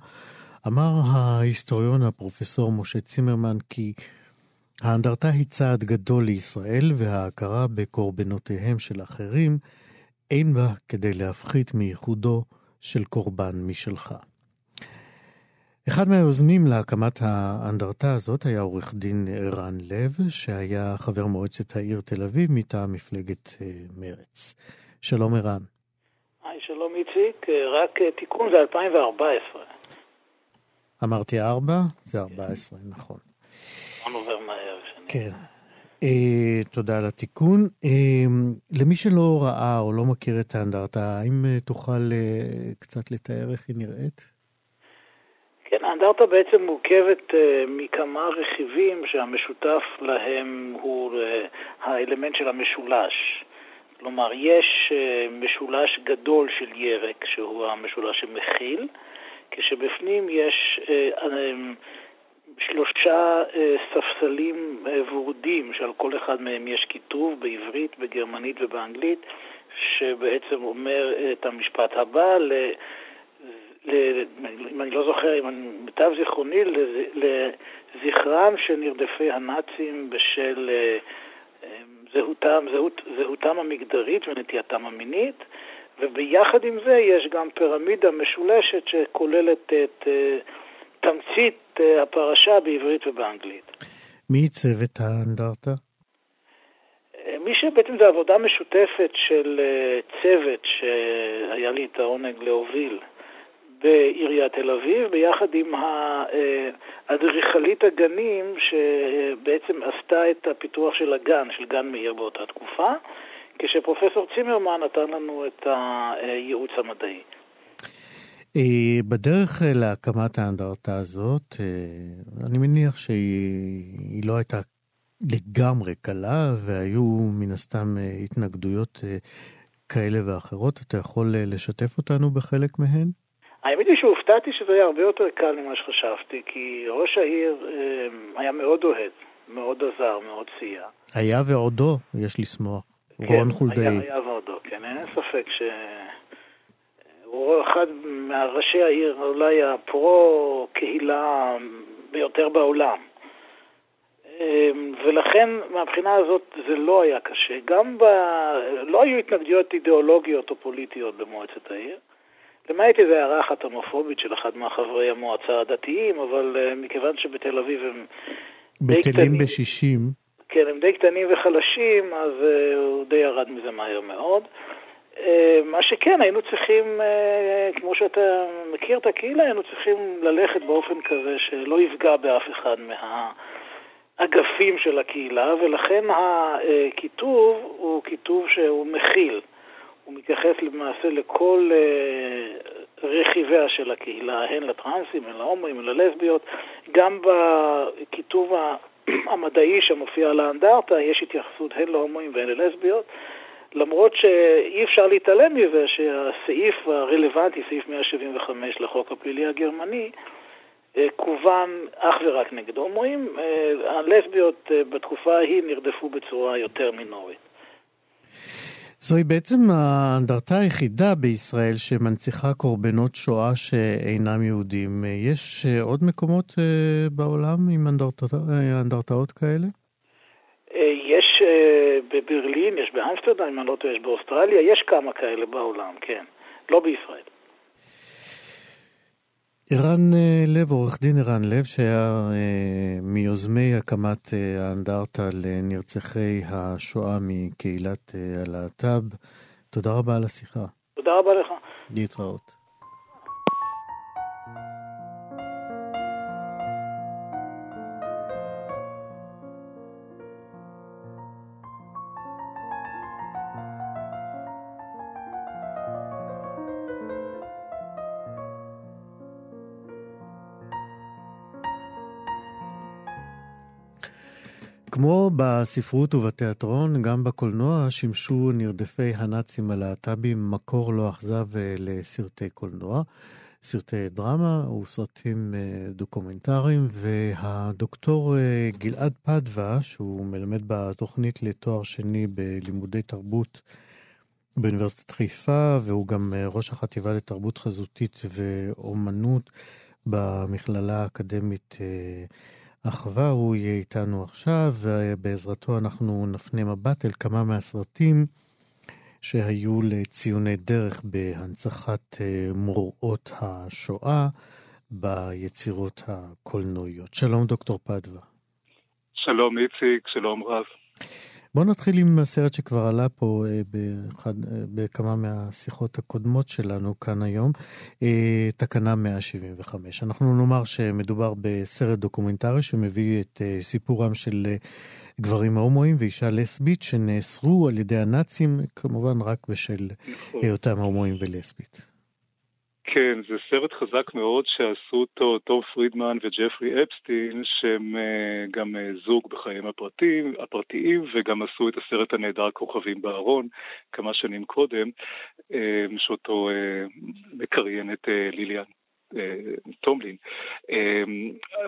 אמר ההיסטוריון הפרופסור משה צימרמן כי האנדרטה היא צעד גדול לישראל וההכרה בקורבנותיהם של אחרים אין בה כדי להפחית מייחודו של קורבן משלך. אחד מהיוזמים להקמת האנדרטה הזאת היה עורך דין ערן לב, שהיה חבר מועצת העיר תל אביב מטעם מפלגת אה, מרץ. שלום ערן. היי, שלום איציק, אה, רק אה, תיקון זה 2014. אמרתי ארבע? זה 14, נכון. הזמן עובר מהר. שאני... כן. Uh, תודה על התיקון. Uh, למי שלא ראה או לא מכיר את האנדרטה, האם uh, תוכל uh, קצת לתאר איך היא נראית? כן, האנדרטה בעצם מורכבת uh, מכמה רכיבים שהמשותף להם הוא uh, האלמנט של המשולש. כלומר, יש uh, משולש גדול של ירק, שהוא המשולש שמכיל, כשבפנים יש שלושה ספסלים ורודים, שעל כל אחד מהם יש כיתוב בעברית, בגרמנית ובאנגלית, שבעצם אומר את המשפט הבא. אם אני לא זוכר, אם אני מיטב זיכרוני, לזכרם של נרדפי הנאצים בשל אה, אה, זהותם, זהות, זהותם המגדרית ונטייתם המינית, וביחד עם זה יש גם פירמידה משולשת שכוללת את אה, תמצית הפרשה בעברית ובאנגלית. מי עיצב את האנדרטה? מי שבעצם זו עבודה משותפת של צוות שהיה לי את העונג להוביל. בעיריית תל אביב, ביחד עם האדריכלית הגנים שבעצם עשתה את הפיתוח של הגן, של גן מאיר באותה תקופה, כשפרופסור צימרמן נתן לנו את הייעוץ המדעי. אה, בדרך להקמת האנדרטה הזאת, אה, אני מניח שהיא לא הייתה לגמרי קלה, והיו מן הסתם אה, התנגדויות כאלה ואחרות. אתה יכול לשתף אותנו בחלק מהן? האמת היא שהופתעתי שזה היה הרבה יותר קל ממה שחשבתי, כי ראש העיר אה, היה מאוד אוהד, מאוד עזר, מאוד סייע. היה ועודו, יש לשמוח. כן, רון חולדאי. היה, היה ועודו, כן, אין ספק ש... הוא אחד מהראשי העיר, אולי הפרו-קהילה ביותר בעולם. אה, ולכן מהבחינה הזאת זה לא היה קשה. גם ב... לא היו התנגדויות אידיאולוגיות או פוליטיות במועצת העיר. למעט איזו הערה אחת הומופובית של אחד מהחברי המועצה הדתיים, אבל uh, מכיוון שבתל אביב הם די קטנים... בשישים. כן, הם די קטנים וחלשים, אז uh, הוא די ירד מזה מהר מאוד. Uh, מה שכן, היינו צריכים, uh, כמו שאתה מכיר את הקהילה, היינו צריכים ללכת באופן כזה שלא יפגע באף אחד מהאגפים של הקהילה, ולכן הכיתוב הוא כיתוב שהוא מכיל. הוא מתייחס למעשה לכל uh, רכיביה של הקהילה, הן לטרנסים, הן להומואים, הן ללסביות. גם בכיתוב [CLEARS THROAT] המדעי שמופיע על האנדרטה יש התייחסות הן להומואים והן ללסביות. למרות שאי אפשר להתעלם מזה שהסעיף הרלוונטי, סעיף 175 לחוק הפלילי הגרמני, אה, כוון אך ורק נגד הומואים. אה, הלסביות בתקופה ההיא נרדפו בצורה יותר מינורית. זוהי בעצם האנדרטה היחידה בישראל שמנציחה קורבנות שואה שאינם יהודים. יש אה, עוד מקומות אה, בעולם עם אנדרטאות אנדרטאות כאלה? אה, יש בברלין, יש באמסטרדם, אם אני לא טועה, יש באוסטרליה, יש כמה כאלה בעולם, כן. לא בישראל. ערן אה, לב, עורך דין ערן לב, שהיה אה, מיוזמי הקמת אה, האנדרטה לנרצחי השואה מקהילת הלהט"ב, תודה רבה על השיחה. תודה רבה לך. להתראות. כמו בספרות ובתיאטרון, גם בקולנוע שימשו נרדפי הנאצים הלהט"בים מקור לא אכזב אה, לסרטי קולנוע, סרטי דרמה וסרטים אה, דוקומנטריים, והדוקטור אה, גלעד פדווה, שהוא מלמד בתוכנית לתואר שני בלימודי תרבות באוניברסיטת חיפה, והוא גם ראש החטיבה לתרבות חזותית ואומנות במכללה האקדמית אחווה. הוא יהיה איתנו עכשיו, ובעזרתו אנחנו נפנה מבט אל כמה מהסרטים שהיו לציוני דרך בהנצחת מוראות השואה ביצירות הקולנועיות. שלום, דוקטור פדווה. שלום איציק, שלום רב. בואו נתחיל עם הסרט שכבר עלה פה אה, באחד, אה, בכמה מהשיחות הקודמות שלנו כאן היום, אה, תקנה 175. אנחנו נאמר שמדובר בסרט דוקומנטרי שמביא את סיפורם של גברים הומואים ואישה לסבית שנאסרו על ידי הנאצים, כמובן רק בשל נכון. היותם הומואים ולסבית. כן, זה סרט חזק מאוד שעשו אותו טוב פרידמן וג'פרי אפסטין, שהם אה, גם אה, זוג בחייהם הפרטיים, הפרטיים, וגם עשו את הסרט הנהדר כוכבים בארון כמה שנים קודם, uh, שאותו uh, ליליאן. טומלין.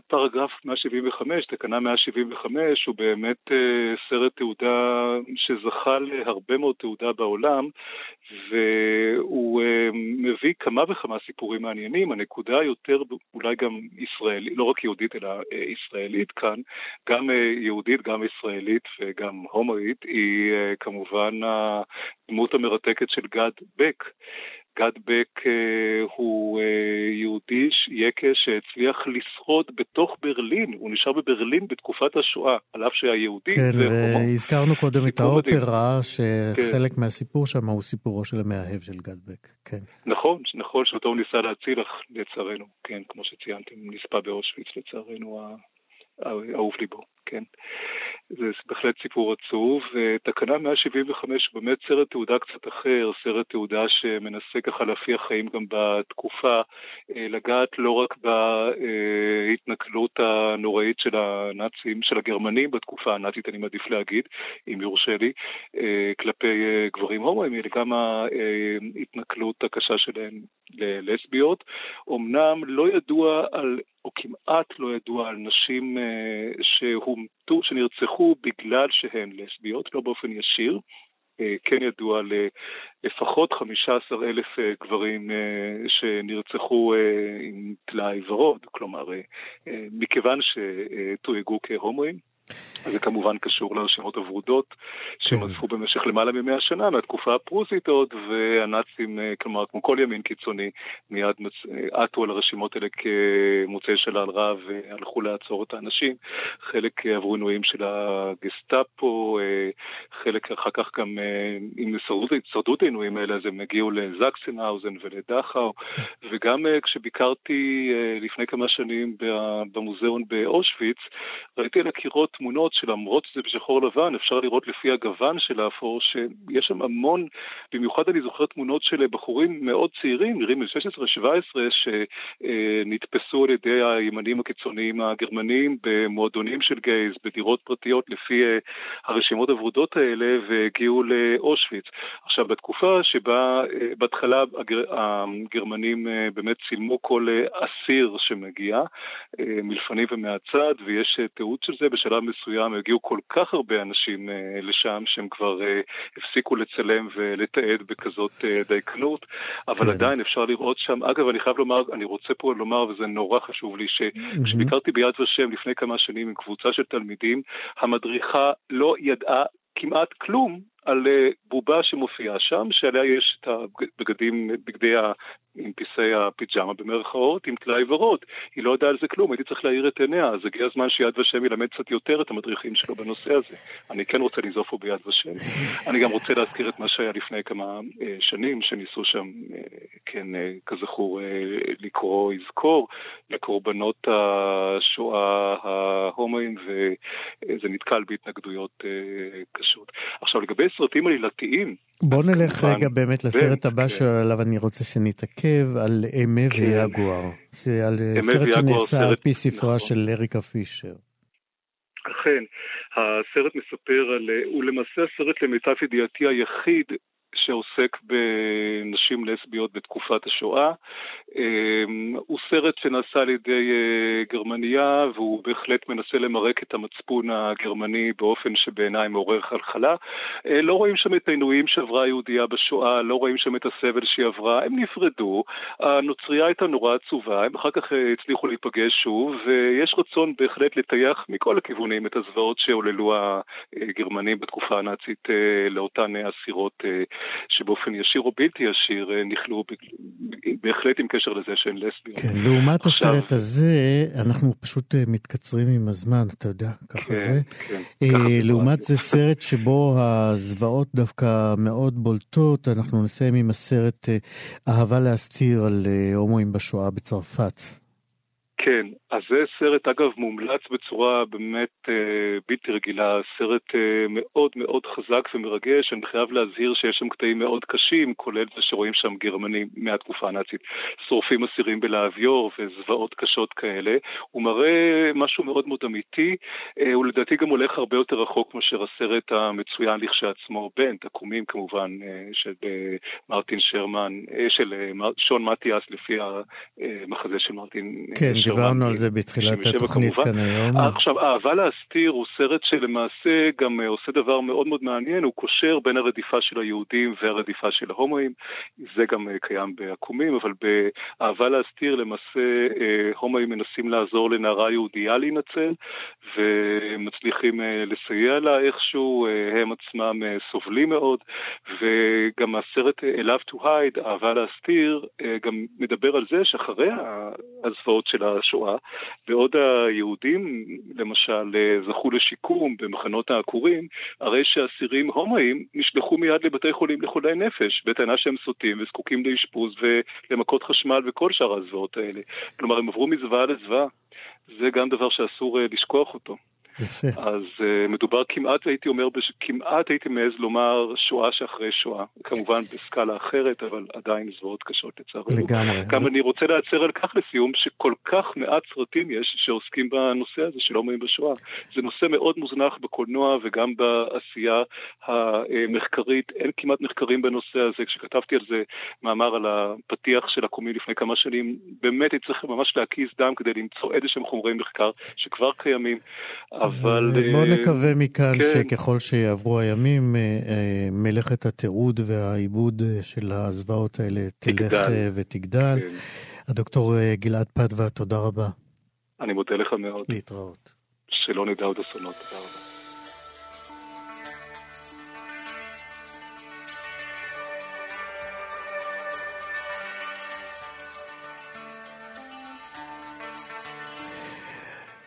פרגרף 175, תקנה 175, הוא באמת סרט תעודה שזכה להרבה מאוד תעודה בעולם, והוא מביא כמה וכמה סיפורים מעניינים. הנקודה יותר אולי גם ישראלית, לא רק יהודית אלא ישראלית כאן, גם יהודית, גם ישראלית וגם הומואית, היא כמובן הדמות המרתקת של גד בק. גד בק אה, הוא אה, יהודי יקה שהצליח לשרוד בתוך ברלין, הוא נשאר בברלין בתקופת השואה, על אף שהיה יהודי. כן, והזכרנו קודם את האופרה, שחלק כן. מהסיפור שם הוא סיפורו של המאהב של גד בק, כן. נכון, נכון שאותו הוא ניסה להציל, אך לצערנו, כן, כמו שציינתם, נספה באושוויץ לצערנו האהוב ליבו, כן. זה בהחלט סיפור עצוב. תקנה 175 הוא באמת סרט תעודה קצת אחר, סרט תעודה שמנסה ככה להפיח חיים גם בתקופה, אה, לגעת לא רק בהתנכלות הנוראית של הנאצים, של הגרמנים בתקופה הנאצית, אני מעדיף להגיד, אם יורשה לי, אה, כלפי אה, גברים הומואים, אלא גם ההתנכלות הקשה שלהם ללסביות. אמנם לא ידוע על, או כמעט לא ידוע על נשים שהומתו, שנרצחו בגלל שהן לסביות, לא באופן ישיר. אה, כן ידוע לפחות 15 אלף אה, גברים אה, שנרצחו עם טלאי ורוד, כלומר, מכיוון שתויגו כהומואים. זה כמובן קשור לרשימות הוורודות כן. שנוספו במשך למעלה ממאה שנה מהתקופה הפרוסית עוד, והנאצים, אה, כלומר, כמו כל ימין קיצוני, מיד אה, עטו על הרשימות האלה כמוצאי שלל רב והלכו לעצור את האנשים. חלק עברו עינויים של הגסטאפו, אה, חלק אחר כך גם, אם שרדו את העינויים האלה, אז הם הגיעו לזקסנהאוזן ולדכאו, כן. וגם כשביקרתי לפני כמה שנים במוזיאון באושוויץ, ראיתי על הקירות תמונות שלמרות שזה בשחור לבן, אפשר לראות לפי הגוון של האפור, שיש שם המון, במיוחד אני זוכר תמונות של בחורים מאוד צעירים, נראים ל-16-17, שנתפסו על ידי הימנים הקיצוניים הגרמנים במועדונים של גייז, בדירות פרטיות לפי אה, הרשימות הוורודות האלה, והגיעו לאושוויץ. עכשיו, בתקופה שבה אה, בהתחלה הגרמנים אה, באמת צילמו כל אסיר שמגיע, מלפנים ומהצד, ויש תיעוד של זה בשלב מסוים הגיעו כל כך הרבה אנשים uh, לשם שהם כבר uh, הפסיקו לצלם ולתעד בכזאת uh, דייקנות, אבל כן. עדיין אפשר לראות שם, אגב אני חייב לומר, אני רוצה פה לומר וזה נורא חשוב לי, שכשביקרתי ביד ושם לפני כמה שנים עם קבוצה של תלמידים, המדריכה לא ידעה כמעט כלום על בובה שמופיעה שם, שעליה יש את הבגדים, בגדי ה... עם פיסי הפיג'מה במרכאות, עם טלאי ורוד. היא לא יודעה על זה כלום, הייתי צריך להאיר את עיניה, אז הגיע הזמן שיד ושם ילמד קצת יותר את המדריכים שלו בנושא הזה. אני כן רוצה לנזוף פה ביד ושם. אני גם רוצה להזכיר את מה שהיה לפני כמה אה, שנים, שניסו שם, אה, כן, אה, כזכור, אה, לקרוא יזכור לקורבנות השואה ההומואים, וזה נתקל בהתנגדויות אה, קשות. עכשיו, לגבי סרטים עלילתיים, בוא נלך רגע באמת לסרט הבא שעליו אני רוצה שנתעכב, על אמה כן. ויגואר. זה על סרט שנעשה על פי ספרה נכון. של אריקה פישר. אכן, הסרט מספר על, הוא למעשה הסרט למיטב ידיעתי היחיד שעוסק בנשים לסביות בתקופת השואה. הוא סרט שנעשה על ידי גרמניה, והוא בהחלט מנסה למרק את המצפון הגרמני באופן שבעיניי מעורר חלחלה. לא רואים שם את העינויים שעברה היהודייה בשואה, לא רואים שם את הסבל שהיא עברה, הם נפרדו, הנוצרייה הייתה נורא עצובה, הם אחר כך הצליחו להיפגש שוב, ויש רצון בהחלט לטייח מכל הכיוונים את הזוועות שעוללו הגרמנים בתקופה הנאצית לאותן אסירות שבאופן ישיר או בלתי ישיר נכלאו בהחלט עם קשר לזה שהן לסביות. כן, לעומת עכשיו... הסרט הזה, אנחנו פשוט מתקצרים עם הזמן, אתה יודע, ככה כן, זה. כן, אה, לעומת זה סרט שבו הזוועות דווקא מאוד בולטות, אנחנו נסיים עם הסרט אה, אהבה להסתיר על אה, הומואים בשואה בצרפת. כן, אז זה סרט, אגב, מומלץ בצורה באמת אה, בלתי רגילה, סרט אה, מאוד מאוד חזק ומרגש, אני חייב להזהיר שיש שם קטעים מאוד קשים, כולל זה שרואים שם גרמנים מהתקופה הנאצית, שורפים אסירים בלהביור וזוועות קשות כאלה. הוא מראה משהו מאוד מאוד אמיתי, אה, הוא לדעתי גם הולך הרבה יותר רחוק מאשר הסרט המצוין לכשעצמו, בן, תקומים כמובן, אה, של אה, מרטין שרמן, אה, של אה, שון מתיאס לפי המחזה של מרטין שרמן. כן, דיברנו על זה בתחילת התוכנית כאן היום. עכשיו, אהבה להסתיר הוא סרט שלמעשה גם אה, עושה דבר מאוד מאוד מעניין, הוא קושר בין הרדיפה של היהודים והרדיפה של ההומואים. זה גם אה, קיים בעקומים, אבל באהבה להסתיר למעשה אה, הומואים מנסים לעזור לנערה יהודייה להינצל, ומצליחים לסייע לה איכשהו, הם עצמם סובלים מאוד, וגם הסרט Love to Hide, אהבה להסתיר, גם מדבר על זה שאחרי הזוועות של השואה, בעוד היהודים, למשל, זכו לשיקום במחנות העקורים, הרי שאסירים הומואים נשלחו מיד לבתי חולים לחולי נפש, בטענה שהם סוטים וזקוקים לאשפוז ולמכות חשמל וכל שאר הזוועות האלה. כלומר, הם עברו מזוועה לזוועה. זה גם דבר שאסור אה, לשכוח אותו. יפה. אז uh, מדובר כמעט, הייתי אומר, בש... כמעט הייתי מעז לומר שואה שאחרי שואה. כמובן בסקאלה אחרת, אבל עדיין זוועות קשות לצערנו. לגמרי. גם אני רוצה להצר על כך לסיום, שכל כך מעט סרטים יש שעוסקים בנושא הזה של הומואים בשואה. זה נושא מאוד מוזנח בקולנוע וגם בעשייה המחקרית. אין כמעט מחקרים בנושא הזה. כשכתבתי על זה מאמר על הפתיח של הקומי לפני כמה שנים, באמת הייתי צריך ממש להקיז דם כדי למצוא איזה שהם חומרי מחקר שכבר קיימים. אבל... בואו אה, נקווה מכאן כן. שככל שיעברו הימים, אה, אה, מלאכת התיעוד והעיבוד של הזוועות האלה תלך תגדל. ותגדל. כן. הדוקטור גלעד פדווה, תודה רבה. אני מודה לך מאוד. להתראות. שלא נדע עוד אסונות. תודה רבה.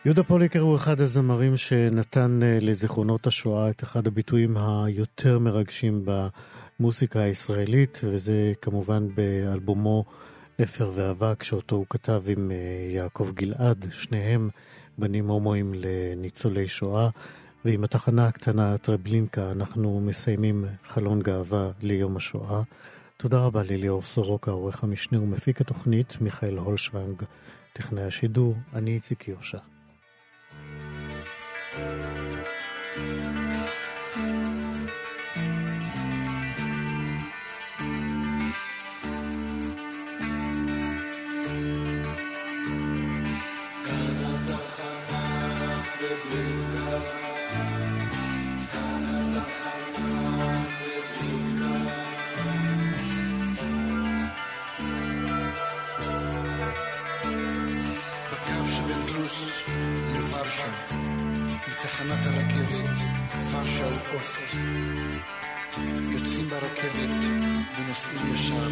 יהודה פוליקר הוא אחד הזמרים שנתן אה, לזיכרונות השואה את אחד הביטויים היותר מרגשים במוסיקה הישראלית, וזה כמובן באלבומו אפר ואבק, שאותו הוא כתב עם אה, יעקב גלעד, שניהם בנים הומואים לניצולי שואה. ועם התחנה הקטנה טרבלינקה אנחנו מסיימים חלון גאווה ליום השואה. תודה רבה לליאור סורוקה, עורך המשנה ומפיק התוכנית, מיכאל הולשוונג, טכנאי השידור, אני איציק יושע. thank you אוסט. יוצאים ברכבת ונוסעים ישר.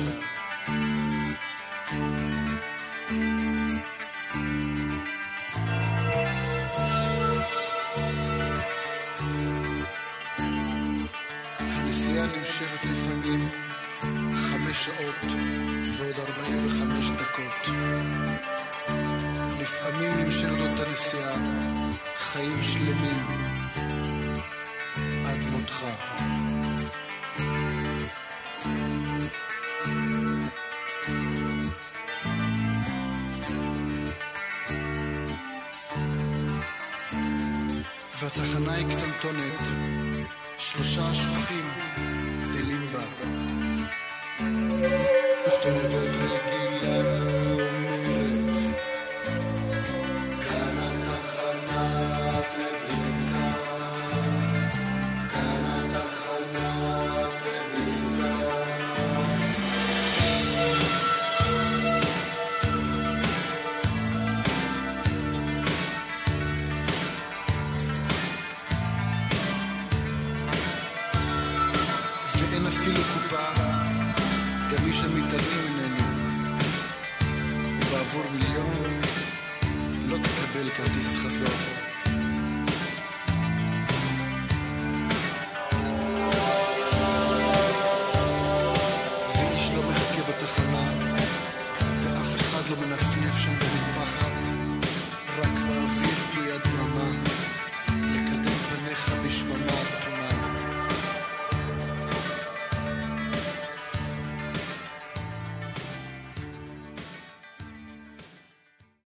הנסיעה נמשכת לפעמים חמש שעות ועוד ארבעים וחמש דקות. לפעמים נמשכת אותה נסיעה חיים שלמים.